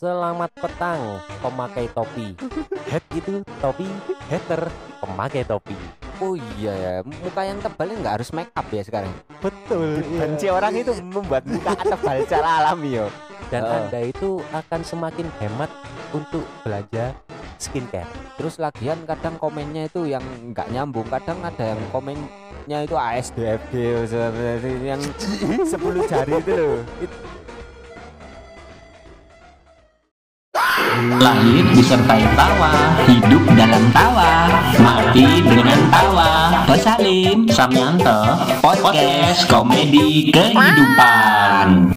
Selamat petang, pemakai topi. Head itu topi, hater pemakai topi. Oh iya ya, muka yang tebalnya nggak harus make up ya sekarang. Betul. Benci orang itu membuat muka tebal secara alami yo. Dan Oh. Anda itu akan semakin hemat untuk belanja skincare. Terus lagian kadang komennya itu yang nggak nyambung, kadang ada yang komennya itu seperti yang 10 jari itu loh. It- Lahir disertai tawa, hidup dalam tawa, mati dengan tawa. Pesalim Samyanto, podcast komedi kehidupan.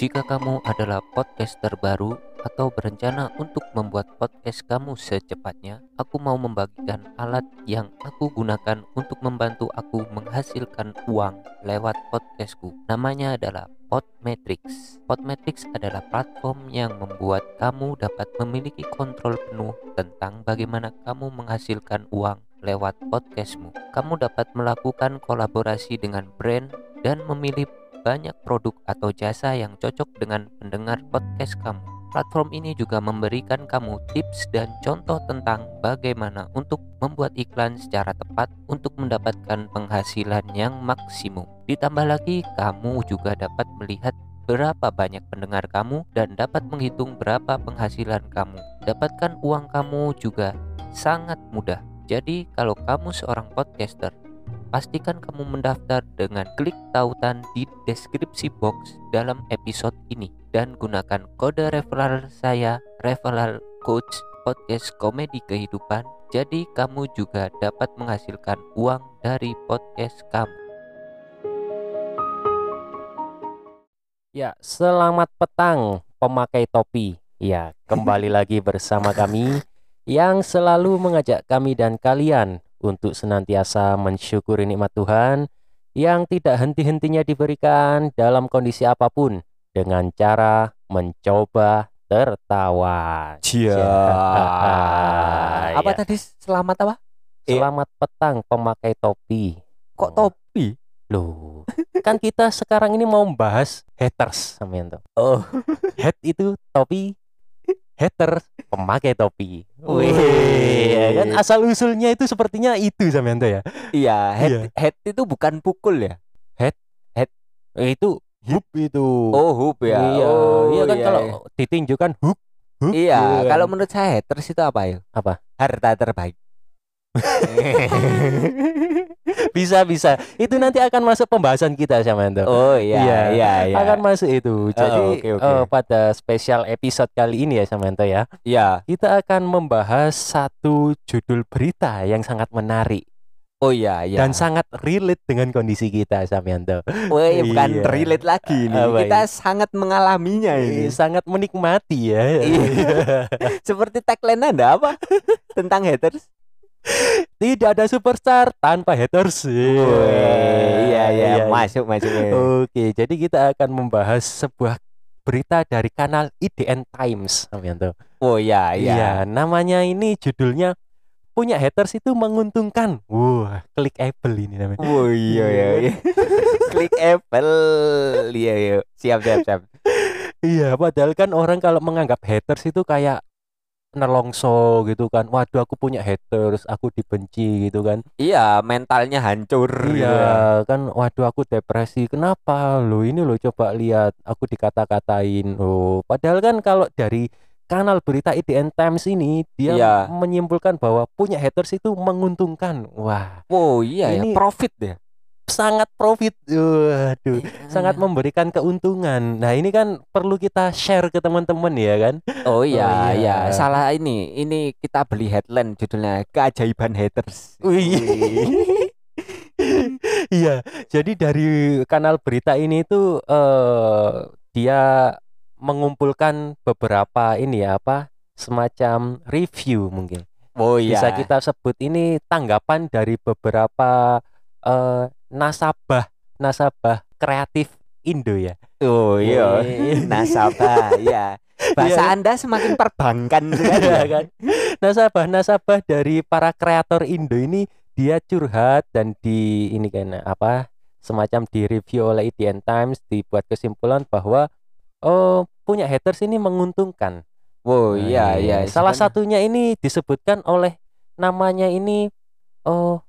Jika kamu adalah podcaster baru atau berencana untuk membuat podcast kamu secepatnya, aku mau membagikan alat yang aku gunakan untuk membantu aku menghasilkan uang lewat podcastku. Namanya adalah Podmetrics. Podmetrics adalah platform yang membuat kamu dapat memiliki kontrol penuh tentang bagaimana kamu menghasilkan uang lewat podcastmu. Kamu dapat melakukan kolaborasi dengan brand dan memilih banyak produk atau jasa yang cocok dengan pendengar podcast kamu. Platform ini juga memberikan kamu tips dan contoh tentang bagaimana untuk membuat iklan secara tepat untuk mendapatkan penghasilan yang maksimum. Ditambah lagi, kamu juga dapat melihat berapa banyak pendengar kamu dan dapat menghitung berapa penghasilan kamu. Dapatkan uang kamu juga sangat mudah. Jadi, kalau kamu seorang podcaster, pastikan kamu mendaftar dengan klik tautan di deskripsi box dalam episode ini. Dan gunakan kode referral saya referral coach podcast komedi kehidupan. Jadi kamu juga dapat menghasilkan uang dari podcast kamu. Ya, selamat petang pemakai topi. Ya, kembali lagi bersama kami yang selalu mengajak kami dan kalian untuk senantiasa mensyukuri nikmat Tuhan yang tidak henti-hentinya diberikan dalam kondisi apa pun dengan cara mencoba tertawa. Cia. Apa Ya. tadi selamat apa? Eh. Selamat petang pemakai topi. Kok topi? Loh, kan kita sekarang ini mau membahas haters Samianto. Oh. Head itu topi, hater pemakai topi. Wih. ya kan asal usulnya itu sepertinya itu Samianto ya. Iya, head, Iya. head itu bukan pukul ya? Eh, Itu hook itu. Oh, hoop ya. Iya, Oh, iya kan iya, kalau ditinjukan hook, hook. Iya, gitu kan. kalau menurut saya haters itu apa ya? Apa? Harta terbaik. bisa bisa. Itu nanti akan masuk pembahasan kita Samianto. oh iya, Iya, iya, iya. Akan masuk itu. Jadi oke, oke. eh, pada spesial episode kali ini ya Samantha ya, Iya. kita akan membahas satu judul berita yang sangat menarik Oh iya, iya. dan sangat relate dengan kondisi kita Samyanto. Woi, bukan Iya. relate lagi ini. Apa Kita sangat mengalaminya Eh, ini. sangat menikmati ya. Iya. Seperti tagline Anda apa? Tentang haters? Tidak ada superstar tanpa haters. Woi, iya, iya, masuk, masuk. Oke, jadi kita akan membahas sebuah berita dari kanal IDN Times Samyanto. Oh iya, iya. Iya, namanya ini judulnya punya haters itu menguntungkan. Wah, klik Apple ini namanya. Oh iya, iya, iya. Klik Apple. Iya, iya. Siap, siap, siap. Iya, padahal kan orang kalau menganggap haters itu kayak nelongso gitu kan. Waduh, aku punya haters, aku dibenci gitu kan. Iya, mentalnya hancur. gitu ya. Iya, kan waduh aku depresi. Kenapa? Lo ini lo coba lihat aku dikata-katain. Oh, padahal kan kalau dari kanal berita IDN Times ini dia Iya. menyimpulkan bahwa punya haters itu menguntungkan. Wah, Oh iya, ya. Ini- profit ya. Sangat profit. Waduh, Iya. sangat memberikan keuntungan. Nah, ini kan perlu kita share ke teman-teman ya kan? Oh iya, Oh, iya. iya. Salah ini. Ini kita beli headline judulnya keajaiban haters. Wih. Iya, jadi dari kanal berita ini tuh eh dia mengumpulkan beberapa ini ya apa semacam review mungkin. Oh iya. Bisa kita sebut ini tanggapan dari beberapa eh nasabah nasabah kreatif Indo ya. Oh iya. Nasabah, iya. Bahasa Iya. Anda semakin perbankan sekali Iya ya. kan? Nasabah-nasabah dari para kreator Indo ini dia curhat dan di ini kan apa semacam direview oleh IDN Times dibuat kesimpulan bahwa oh punya haters ini menguntungkan. Oh Nah, iya iya. Salah Sebenarnya- satunya ini disebutkan oleh namanya ini oh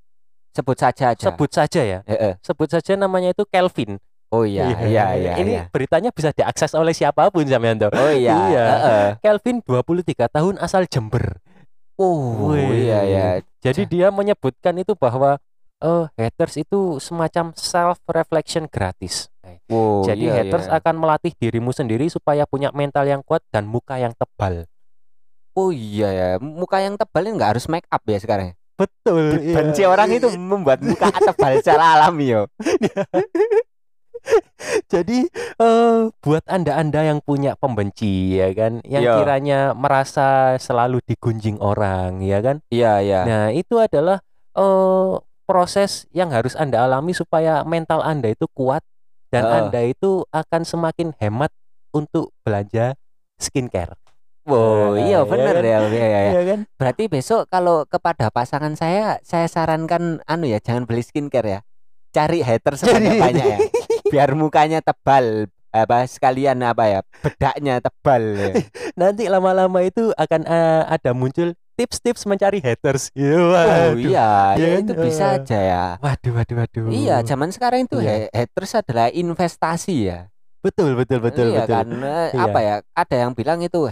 sebut saja aja. sebut saja ya. Heeh. Sebut saja namanya itu Kelvin. Oh iya iya iya. Ini iya. beritanya bisa diakses oleh siapa pun Samyanto. Oh iya. Iya. heeh. Kelvin 23 tahun asal Jember. Oh Wih. iya ya. Jadi dia menyebutkan itu bahwa eh haters itu semacam self reflection gratis. Oh, Jadi iya, haters iya. akan melatih dirimu sendiri supaya punya mental yang kuat dan muka yang tebal. Oh iya ya. Muka yang tebal ini nggak harus make up ya sekarang. Betul. Benci orang itu membuat muka tebal secara alami yo. Jadi eh buat anda-anda yang punya pembenci ya kan, yang Iya. kiranya merasa selalu digunjing orang ya kan. Iya iya. Nah itu adalah eh proses yang harus anda alami supaya mental anda itu kuat dan Heeh. anda itu akan semakin hemat untuk belanja skincare. Oh Nah, iya iya bener kan? ya, iya, iya. Ya kan? Berarti besok kalau kepada pasangan saya, saya sarankan anu ya, jangan beli skincare ya. Cari hater sebanyak-banyak ya. Biar mukanya tebal apa sekalian apa ya bedaknya tebal ya. Nanti lama-lama itu akan eh, ada muncul tips-tips mencari haters. Oh waduh. iya, Iya ya kan? itu bisa Eh. aja ya. Waduh, waduh, waduh. Iya, zaman sekarang itu Iya. ha- haters adalah investasi ya. betul, betul, betul, iya betul. kan Eh, Iya. apa ya? Ada yang bilang itu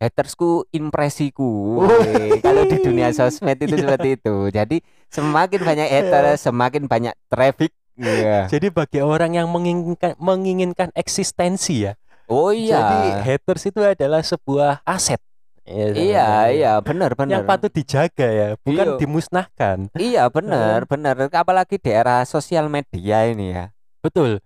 hatersku impresiku. Oh. Kalau di dunia sosmed itu Iya. seperti itu. Jadi semakin banyak haters, semakin banyak traffic. Iya. Jadi bagi orang yang menginginkan menginginkan eksistensi ya. Oh Jadi iya. haters itu adalah sebuah aset. Ya, Iya, sebenarnya. iya, benar benar. Yang patut dijaga ya, bukan Iya. dimusnahkan. Iya, benar benar. Apalagi di era sosial media ini ya. Betul.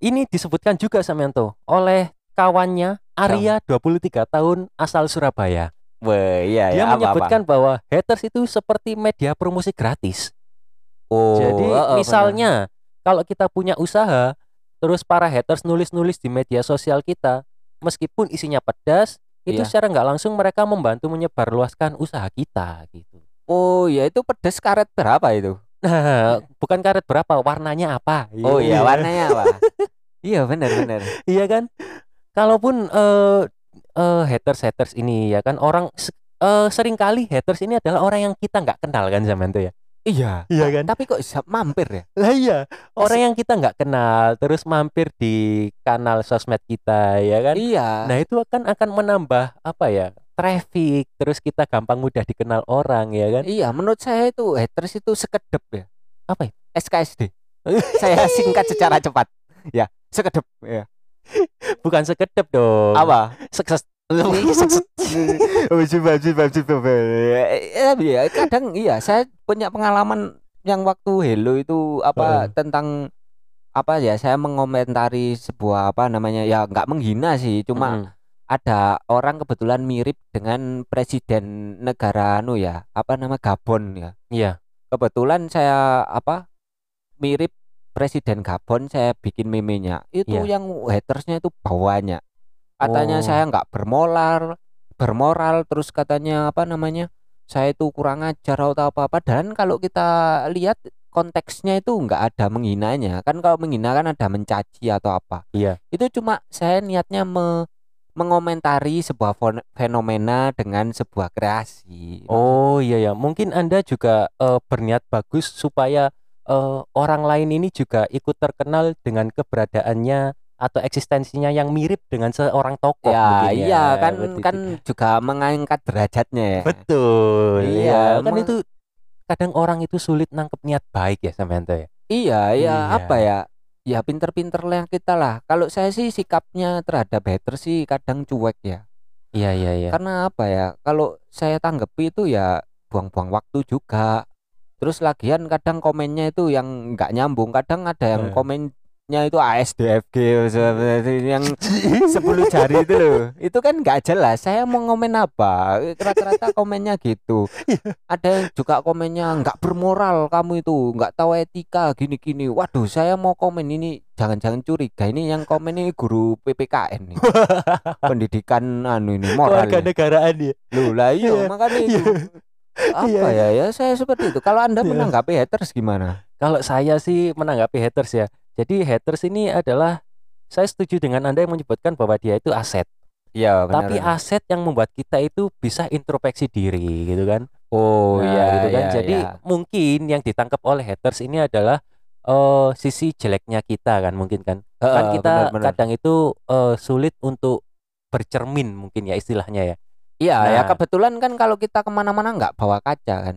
Ini disebutkan juga Samyanto oleh kawannya Arya 23 tahun asal Surabaya. Wah, iya Dia ya. apa-apa. menyebutkan bahwa haters itu seperti media promosi gratis. oh, Jadi oh, oh, misalnya kalau kita punya usaha, terus para haters nulis-nulis di media sosial kita, meskipun isinya pedas, itu Iya. secara nggak langsung mereka membantu menyebarluaskan usaha kita gitu. Oh, ya itu pedas karet berapa itu? Nah, bukan karet berapa, warnanya apa? Oh iya, warnanya apa? iya, benar benar. Iya kan? Kalaupun eh eh, haters-haters ini ya kan orang eh, sering kali haters ini adalah orang yang kita nggak kenal kan zaman itu ya. Iya. Iya kan? Tapi kok bisa mampir ya? Lah iya, orang yang kita nggak kenal terus mampir di kanal sosmed kita ya kan. Iya. Nah, itu akan akan menambah apa ya? traffic, terus kita gampang mudah dikenal orang ya kan. Iya, menurut saya itu haters itu sekedep ya. Apa itu? SKSD. saya singkat secara cepat. Ya, sekedep ya. Bukan sekedep dong. Apa? Sukses. Oh, coba, coba. Eh, iya, kadang iya, saya punya pengalaman yang waktu Hello itu apa Heeh. tentang apa ya saya mengomentari sebuah apa namanya ya nggak menghina sih cuma Mm-mm. ada orang kebetulan mirip dengan presiden negara anu ya apa nama Gabon ya Iya. kebetulan saya apa mirip presiden Gabon saya bikin memenya. Itu Iya. yang hatersnya itu banyak katanya Oh. saya nggak bermoral bermoral terus katanya apa namanya saya itu kurang ajar atau apa apa dan kalau kita lihat konteksnya itu nggak ada menghinanya. Kan kalau menghina kan ada mencaci atau apa. Iya. itu cuma saya niatnya me- mengomentari sebuah fenomena dengan sebuah kreasi. Oh iya ya, mungkin Anda juga eh, berniat bagus supaya eh, orang lain ini juga ikut terkenal dengan keberadaannya atau eksistensinya yang mirip dengan seorang tokoh ya mungkin iya kan Berarti kan juga mengangkat derajatnya ya betul. Iya, Iya, kan itu kadang orang itu sulit nangkep niat baik ya Samyanto ya. Iya, iya, Iya. apa ya? Ya pinter-pinter lah kita lah. Kalau saya sih sikapnya terhadap hater sih kadang cuek ya. Iya iya iya. Karena apa ya? Kalau saya tanggapi itu ya buang-buang waktu juga. Terus lagian kadang komennya itu yang nggak nyambung. Kadang ada yang Eh. komennya itu ASDFG yang 10 jari itu loh. Itu kan nggak jelas. Saya mau ngomen apa? Rata-rata komennya gitu. Ada yang juga komennya nggak bermoral kamu itu, nggak tahu etika gini-gini. Waduh, saya mau komen ini jangan-jangan curiga ini yang komen ini guru PPKN nih. Pendidikan anu ini moral. Ini. negaraan ya. Loh lah iya Iya, makanya itu. Apa Iya. ya ya saya seperti itu kalau anda Iya. menanggapi haters gimana Kalau saya sih menanggapi haters ya. Jadi haters ini adalah saya setuju dengan Anda yang menyebutkan bahwa dia itu aset. Iya Tapi aset yang membuat kita itu bisa introspeksi diri gitu kan. oh Nah, iya gitu kan. iya, Jadi iya. mungkin yang ditangkap oleh haters ini adalah eh, sisi jeleknya kita kan mungkin kan. kan Heeh, kita benar-benar. kadang itu eh, sulit untuk bercermin mungkin ya istilahnya ya. Iya ya Nah. kebetulan kan kalau kita ke mana-mana nggak bawa kaca kan.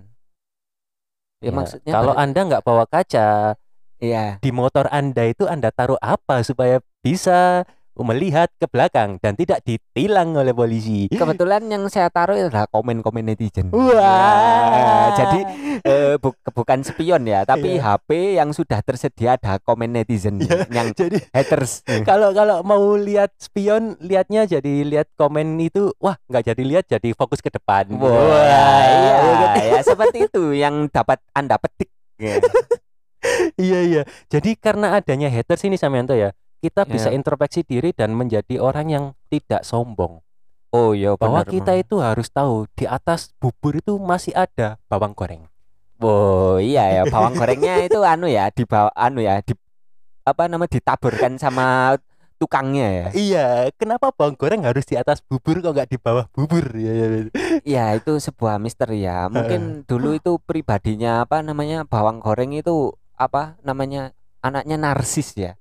Ya, Ya, maksudnya kalau Anda nggak bawa kaca iya di motor Anda itu Anda taruh apa supaya bisa melihat ke belakang dan tidak ditilang oleh polisi. kebetulan yang saya taruh adalah komen-komen netizen. Wah. Ya, jadi eh, bu- bukan spion ya, tapi Iya. HP yang sudah tersedia ada komen netizen Iya. yang Jadi haters. kalau kalau mau lihat spion lihatnya jadi lihat komen itu wah nggak jadi lihat jadi fokus ke depan. Wah, iya, iya, ya seperti itu yang dapat anda petik. Ya. iya iya. Jadi karena adanya haters ini Samyanto ya, kita Iya. bisa introspeksi diri dan menjadi orang yang tidak sombong. Oh iya Bahwa benar, kita Mang. itu harus tahu di atas bubur itu masih ada bawang goreng. Oh iya ya bawang gorengnya itu anu ya di bawah anu ya di apa nama ditaburkan sama tukangnya ya. Iya, kenapa bawang goreng harus di atas bubur kok nggak di bawah bubur? Ya, ya, ya. Iya itu sebuah misteri ya. Mungkin dulu itu pribadinya apa namanya bawang goreng itu apa namanya anaknya narsis ya.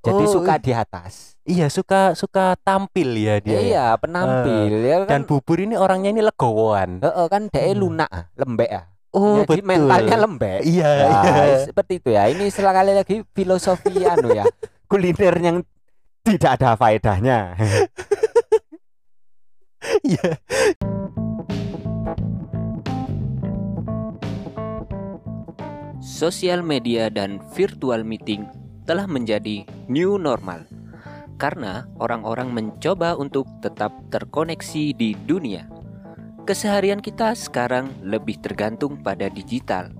Jadi Oh, suka di atas. Iya, suka suka tampil ya dia. ya. Iya penampil ya Dan kan. bubur ini orangnya ini legowoan. Heeh, kan dia Hmm. lunak lembek ya. Oh, Jadi mentalnya lembek. Iya, Nah, iya. seperti itu ya. Ini sekali lagi filosofi anu ya. Kuliner yang tidak ada faedahnya. Iya. Sosial media dan virtual meeting telah menjadi new normal karena orang-orang mencoba untuk tetap terkoneksi di dunia. Keseharian kita sekarang lebih tergantung pada digital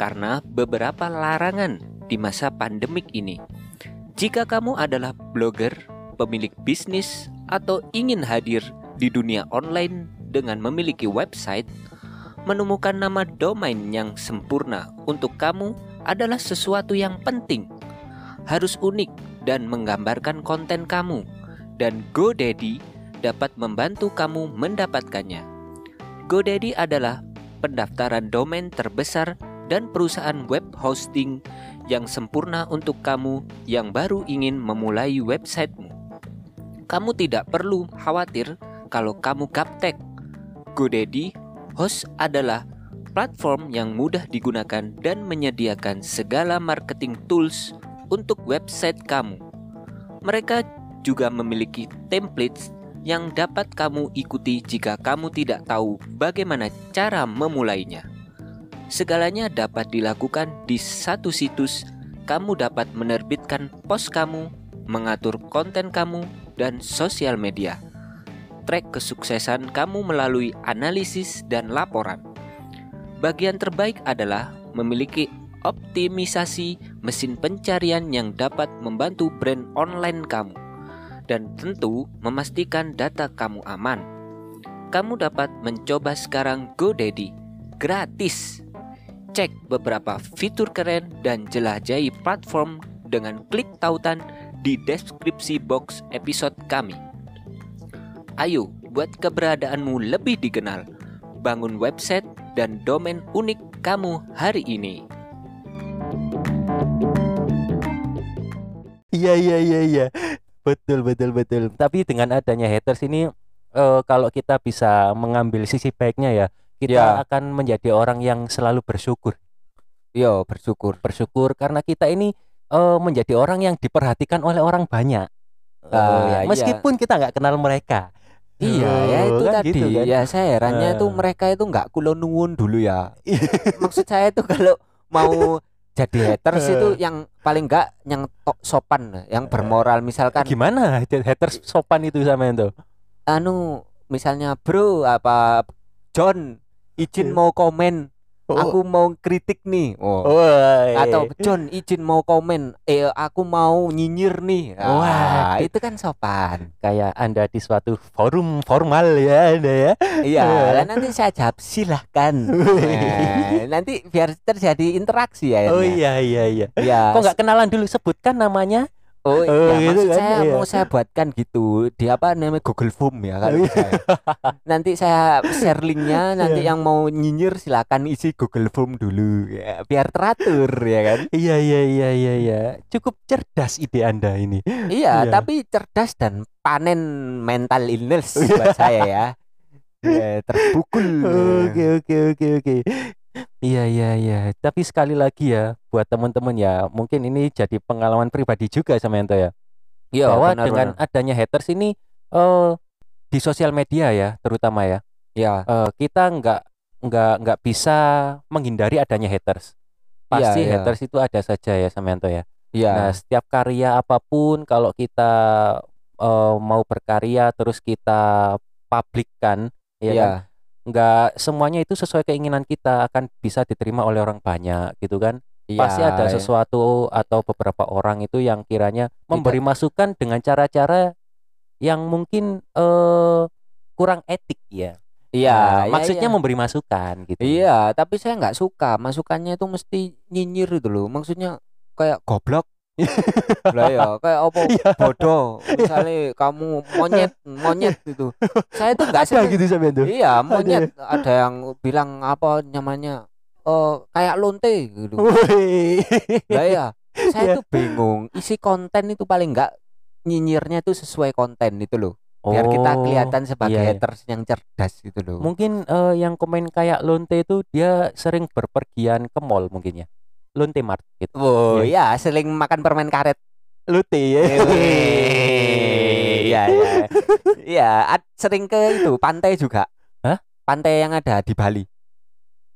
karena beberapa larangan di masa pandemik ini. Jika kamu adalah blogger, pemilik bisnis, atau ingin hadir di dunia online dengan memiliki website, menemukan nama domain yang sempurna untuk kamu adalah sesuatu yang penting. Harus unik dan menggambarkan konten kamu, dan GoDaddy dapat membantu kamu mendapatkannya. GoDaddy adalah pendaftaran domain terbesar dan perusahaan web hosting yang sempurna untuk kamu yang baru ingin memulai websitemu. Kamu tidak perlu khawatir kalau kamu gaptek. GoDaddy Host adalah platform yang mudah digunakan dan menyediakan segala marketing tools untuk website kamu. Mereka juga memiliki templates yang dapat kamu ikuti jika kamu tidak tahu bagaimana cara memulainya. Segalanya dapat dilakukan di satu situs. Kamu dapat menerbitkan post kamu, mengatur konten kamu, dan sosial media track kesuksesan kamu melalui analisis dan laporan. Bagian terbaik adalah memiliki optimisasi mesin pencarian yang dapat membantu brand online kamu dan tentu memastikan data kamu aman. Kamu dapat mencoba sekarang GoDaddy gratis. Cek beberapa fitur keren dan jelajahi platform dengan klik tautan di deskripsi box episode kami. Ayo, buat keberadaanmu lebih dikenal. Bangun website dan domain unik kamu hari ini. Iya iya iya iya. Betul betul betul. Tapi dengan adanya haters ini eh, kalau kita bisa mengambil sisi baiknya ya, kita Ya. akan menjadi orang yang selalu bersyukur. Yo bersyukur. Bersyukur karena kita ini eh, menjadi orang yang diperhatikan oleh orang banyak. Eh, Ah, iya. meskipun kita nggak kenal mereka. Iya ya itu kan tadi gitu kan. ya saya herannya itu Eh. mereka itu nggak kulo nuwun dulu ya maksud saya itu kalau mau jadi haters itu yang paling enggak yang tok sopan yang bermoral misalkan Gimana haters sopan itu sama itu? anu misalnya bro apa John izin Iya. mau komen aku mau kritik nih. Oh. Woi. Atau John izin mau komen, eh aku mau nyinyir nih. Ah, Wah. itu kan sopan. kayak Anda di suatu forum formal ya Anda ya. Iya, lah nanti saya jawab silahkan. Nah, nanti biar terjadi interaksi ya. Oh iya iya iya. Iya. Kok nggak kenalan dulu sebutkan namanya? Oh, Oh, iya, gitu maksud kan, saya iya. mau saya buatkan gitu di apa namanya Google Form ya kalau Oh, iya. saya. Nanti saya share linknya nanti Iya. yang mau nyinyir silakan isi Google Form dulu ya biar teratur ya kan. Iya iya iya iya iya. Cukup cerdas ide Anda ini. Iya, Iya. tapi cerdas dan panen mental illness Iya. buat saya ya. Ya, terpukul. Oke oke oke oke. Iya iya iya. Tapi sekali lagi ya buat teman-teman ya, mungkin ini jadi pengalaman pribadi juga sama Ento ya. Iya, bahwa benar, dengan benar. adanya haters ini eh di sosial media ya, terutama ya. ya, eh, kita nggak nggak nggak bisa menghindari adanya haters. Pasti iya. haters itu ada saja ya Samyanto ya. iya. Nah, setiap karya apa pun kalau kita eh, mau berkarya terus kita publikkan ya Iya. kan, nggak semuanya itu sesuai keinginan kita akan bisa diterima oleh orang banyak gitu kan. Iya, Pasti ada iya. sesuatu atau beberapa orang itu yang kiranya memberi masukan dengan cara-cara yang mungkin eh kurang etik ya. Iya, Nah, iya, maksudnya iya. memberi masukan gitu. Iya, tapi saya nggak suka masukannya itu mesti nyinyir itu loh. Maksudnya kayak goblok. lah ya, kayak apa Iya. bodoh. Misalnya kamu monyet, monyet gitu. Saya tuh nggak Ada seneng. gitu Samyanto. Iya, monyet. Ada yang bilang apa namanya? Oh, kayak lonte gitu. Lah ya, saya Iya. tuh bingung. Isi konten itu paling nggak nyinyirnya tuh sesuai konten itu loh. Biar kita Oh, kelihatan sebagai iya, iya. haters yang cerdas gitu loh. Mungkin eh, yang komen kayak Lonte itu dia sering berpergian ke mall mungkin ya. Lonte Mart gitu. Oh iya, sering makan permen karet. Ya. Iya, iya. Iya, sering ke itu pantai juga. Hah? Pantai yang ada di Bali.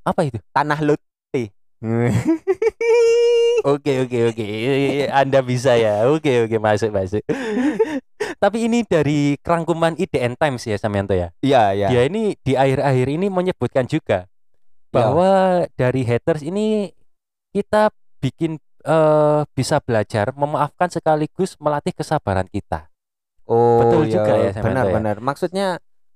Apa itu? Tanah Lotte. Oke oke oke. Anda bisa ya. Oke oke masuk masuk. Tapi ini dari kerangkuman IDN Times ya Samyanto ya. Iya, iya. Dia ini di akhir-akhir ini menyebutkan juga bahwa dari haters ini kita bikin eh, bisa belajar memaafkan sekaligus melatih kesabaran kita. Oh, Betul iya, juga ya, ya? Benar-benar. Maksudnya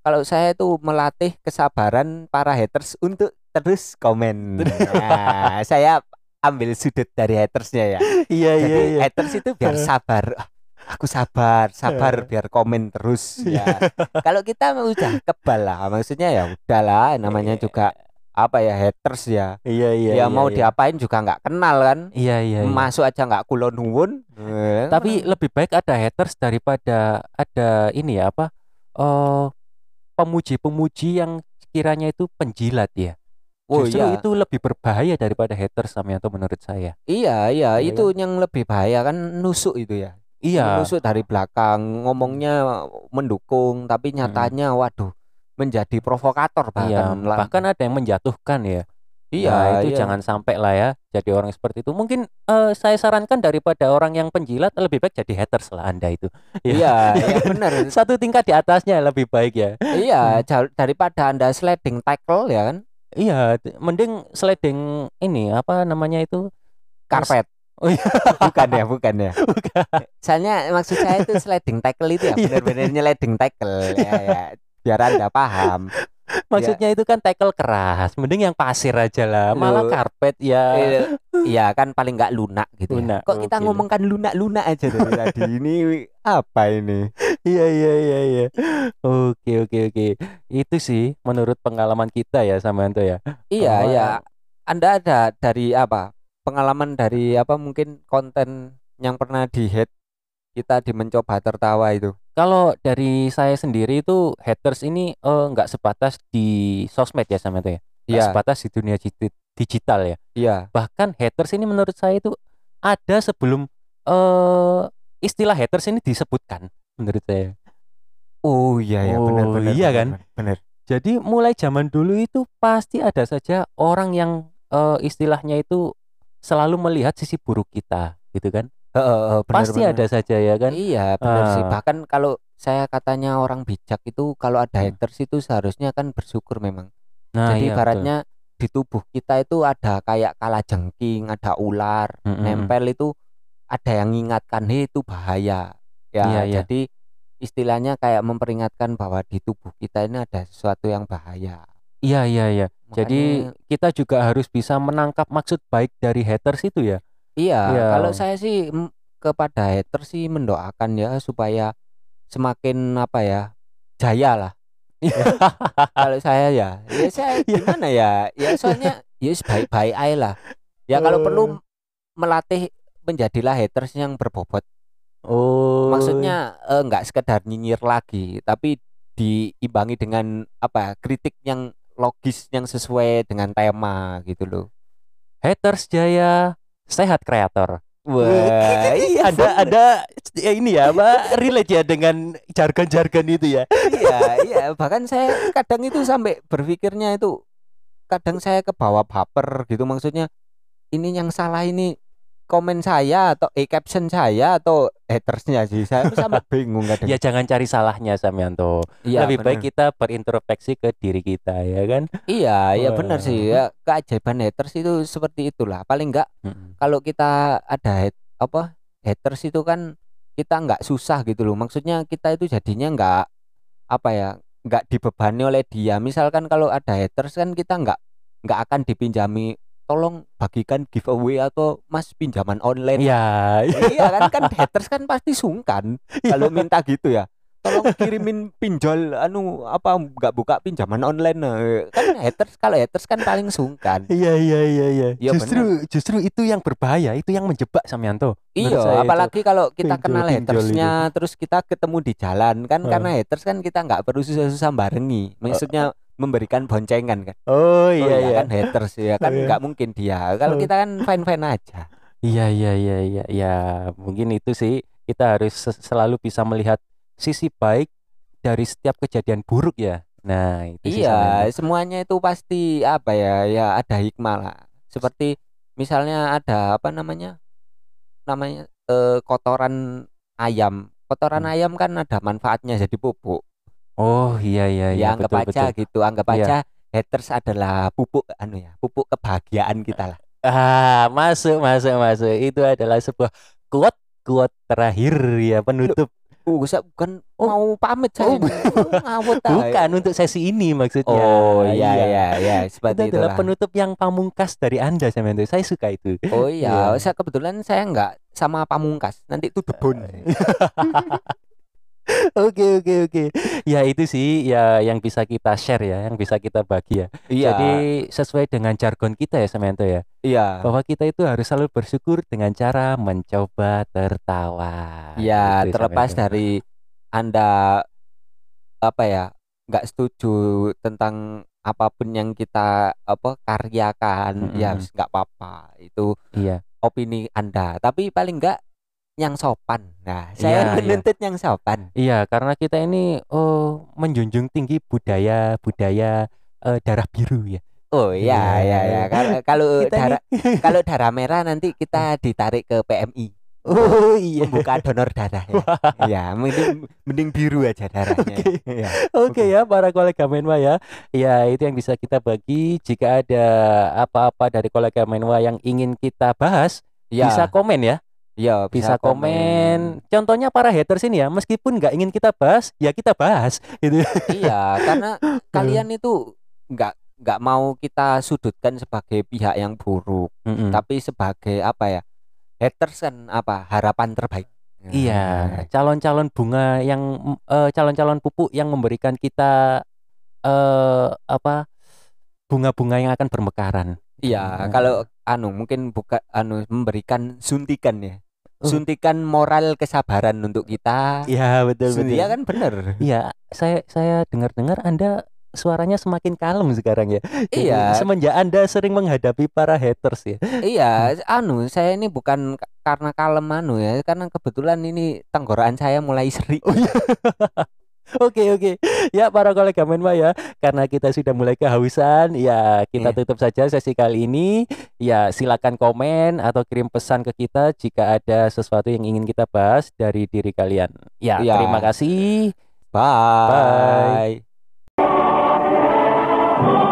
kalau saya itu melatih kesabaran para haters untuk terus komen. Nah, saya ambil sudut dari hatersnya ya. Iya Jadi haters itu biar sabar. Ah, Aku sabar, sabar biar komen terus ya. Kalau kita udah kebal lah, maksudnya ya udahlah namanya Iya. juga apa ya haters ya. Iya iya. ya iya, mau iya. diapain juga nggak kenal kan. Iya iya. iya. Masuk aja nggak kulon nuwun. Eh, Tapi lebih baik ada haters daripada ada ini ya apa? Eh pemuji-pemuji yang kiranya itu penjilat ya. oh Justru iya. itu lebih berbahaya daripada haters Samyanto menurut saya. Iya, iya, Iya itu yang lebih bahaya kan nusuk itu ya. Iya. Nusuk dari belakang, ngomongnya mendukung tapi nyatanya waduh menjadi provokator Iya, bahkan. lah. bahkan ada yang menjatuhkan ya. iya, Nah, itu iya. jangan sampai lah ya jadi orang seperti itu. Mungkin eh, saya sarankan daripada orang yang penjilat lebih baik jadi haters lah Anda itu. Iya, iya benar. Satu tingkat di atasnya lebih baik ya. iya, jauh- daripada Anda sliding tackle ya kan, Iya, mending sliding ini apa namanya itu? karpet. Oh iya. bukan ya, bukan ya. Soalnya maksud saya itu sliding tackle itu ya Iya. benar-benar sliding tackle ya, ya. Biar Anda paham. Maksudnya itu kan tackle keras, mending yang pasir aja lah. Malah Loh. karpet ya. Eh, Iya kan paling nggak lunak gitu. Lunak, ya. Kok kita oke. ngomongkan lunak-lunak aja dari tadi ini apa ini? Iya iya iya iya. Oke oke oke. Itu sih menurut pengalaman kita ya Samanto ya. Iya Oh. ya. Anda ada dari apa? Pengalaman dari apa mungkin konten yang pernah di hate kita di mencoba tertawa itu. Kalau dari saya sendiri itu haters ini eh, nggak sebatas di sosmed ya Samanto ya. Nggak Iya, sebatas di dunia digi- digital ya. iya. Bahkan haters ini menurut saya itu ada sebelum eh istilah haters ini disebutkan menurut saya. Oh iya ya benar Oh, benar. iya benar, kan? benar. Jadi mulai zaman dulu itu pasti ada saja orang yang eh, istilahnya itu selalu melihat sisi buruk kita, gitu kan? Heeh, heeh, benar, pasti benar. ada saja ya kan? Iya benar sih. Ah. Bahkan kalau saya katanya orang bijak itu kalau ada Hmm. haters itu seharusnya kan bersyukur memang. Nah, Jadi iya, betul. ibaratnya di tubuh kita itu ada kayak kalajengking, ada ular, Mm-mm. nempel itu ada yang mengingatkan "Hei, itu bahaya. Ya, Iya, iya. jadi istilahnya kayak memperingatkan bahwa di tubuh kita ini ada sesuatu yang bahaya. Iya iya iya. Jadi Makanya- kita juga harus bisa menangkap maksud baik dari haters itu ya. Iya, Iya. kalau saya sih kepada hater sih mendoakan ya supaya semakin apa ya jaya lah. kalau saya ya, ya saya Iya. gimana ya? Ya soalnya ya baik-baik aja lah. Ya kalau perlu Oh. melatih menjadilah haters yang berbobot. Oh. Maksudnya eh, nggak sekedar nyinyir lagi, tapi diimbangi dengan apa kritik yang logis yang sesuai dengan tema gitu loh. haters jaya sehat kreator. Wah, iya ada ada ya ini ya apa relate ya dengan jargon-jargon itu ya. iya iya bahkan saya kadang itu sampai berpikirnya itu kadang saya ke bawah baper gitu maksudnya ini yang salah ini komen saya atau eh, caption saya atau hatersnya sih saya sampai bingung kadang Ya jangan cari salahnya Samyanto. iya, Lebih baik bener. kita berintrospeksi ke diri kita ya kan. iya iya benar sih ya keajaiban haters itu seperti itulah paling enggak Mm-mm. kalau kita ada hate, apa haters itu kan kita nggak susah gitu loh maksudnya kita itu jadinya nggak apa ya nggak dibebani oleh dia misalkan kalau ada haters kan kita nggak nggak akan dipinjami tolong bagikan giveaway atau mas pinjaman online Ya, iya kan kan haters kan pasti sungkan kalau minta gitu ya tolong kirimin pinjol anu apa nggak buka pinjaman online eh. kan haters kalau haters kan paling sungkan Iya iya iya iya. Iya, justru justru itu yang berbahaya, itu yang menjebak Samyanto. Menurut Iya, saya itu. apalagi kalau kita Pinjol- kenal hatersnya, terus kita ketemu di jalan kan, Heeh. karena haters kan kita nggak perlu susah-susah barengi, maksudnya memberikan boncengan kan. Oh Oh iya iya. kan haters ya kan Iya. nggak mungkin dia. Kalau Heeh. kita kan fine fine aja. Iya iya iya iya ya mungkin itu sih kita harus se- selalu bisa melihat sisi baik dari setiap kejadian buruk ya. Nah, itu sih Iya, Samyanto. semuanya itu pasti apa ya, ya ada hikmah lah. Seperti misalnya ada apa namanya, namanya eh, kotoran ayam. Kotoran Hmm. ayam kan ada manfaatnya jadi pupuk. Oh iya iya ya iya anggap betul aja betul. gitu anggap Iya. aja haters adalah pupuk anu ya pupuk kebahagiaan kita lah Ah, masuk masuk masuk. Itu adalah sebuah quote quote terakhir ya penutup. uh saya bukan Oh. mau pamit saya Oh. Oh, ngawut ah. Bukan untuk sesi ini maksudnya. oh iya iya iya Itu seperti adalah itulah penutup yang pamungkas dari Anda Samyanto. Saya suka itu. oh iya Iya. saya kebetulan saya nggak sama pamungkas nanti itu debon Oke oke oke. Ya itu sih ya yang bisa kita share ya, yang bisa kita bagi ya. iya Jadi sesuai dengan jargon kita ya Samyanto ya, iya bahwa kita itu harus selalu bersyukur dengan cara mencoba tertawa. iya Gitu, terlepas Samyanto. dari anda apa ya nggak setuju tentang apa pun yang kita apa karyakan ya Mm-mm. nggak apa-apa itu Iya. opini Anda, tapi paling enggak yang sopan. Nah, Iya, saya iya. menuntut yang sopan. Iya, karena kita ini oh menjunjung tinggi budaya budaya eh, darah biru ya. Oh iya Iya. iya ya. Kalau kalau ini- darah kalau darah merah nanti kita ditarik ke PMI. Oh iya. Membuka donor darah ya. Iya, mending mending biru aja darahnya. Oke. Iya. Oke ya para kolega Menwa ya. Ya itu yang bisa kita bagi. Jika ada apa-apa dari kolega Menwa yang ingin kita bahas, Iya, bisa komen ya. Iya, Bisa komen. Contohnya para haters ini ya, meskipun nggak ingin kita bahas, ya kita bahas gitu. Iya, karena kalian itu nggak nggak mau kita sudutkan sebagai pihak yang buruk, Mm-mm. tapi sebagai apa ya? Haters kan apa? Harapan terbaik. Iya, Nah, calon-calon bunga yang mm, eh, calon-calon pupuk yang memberikan kita eh apa bunga-bunga yang akan bermekaran. Iya, Hmm. kalau anu mungkin buka anu memberikan suntikan ya. Suntikan moral kesabaran untuk kita. Iya, betul betul. Iya kan bener. Iya, saya saya dengar-dengar Anda suaranya semakin kalem sekarang ya. Jadi, Iya. Semenjak Anda sering menghadapi para haters ya. iya, anu saya ini bukan ka- karena kalem anu ya, karena kebetulan ini tenggorokan saya mulai seri. Oh iya. Oke oke ya para kolega Menwa ya karena kita sudah mulai kehausan ya kita Iya. tutup saja sesi kali ini ya silakan komen atau kirim pesan ke kita jika ada sesuatu yang ingin kita bahas dari diri kalian ya Iya. terima kasih Bye. Bye.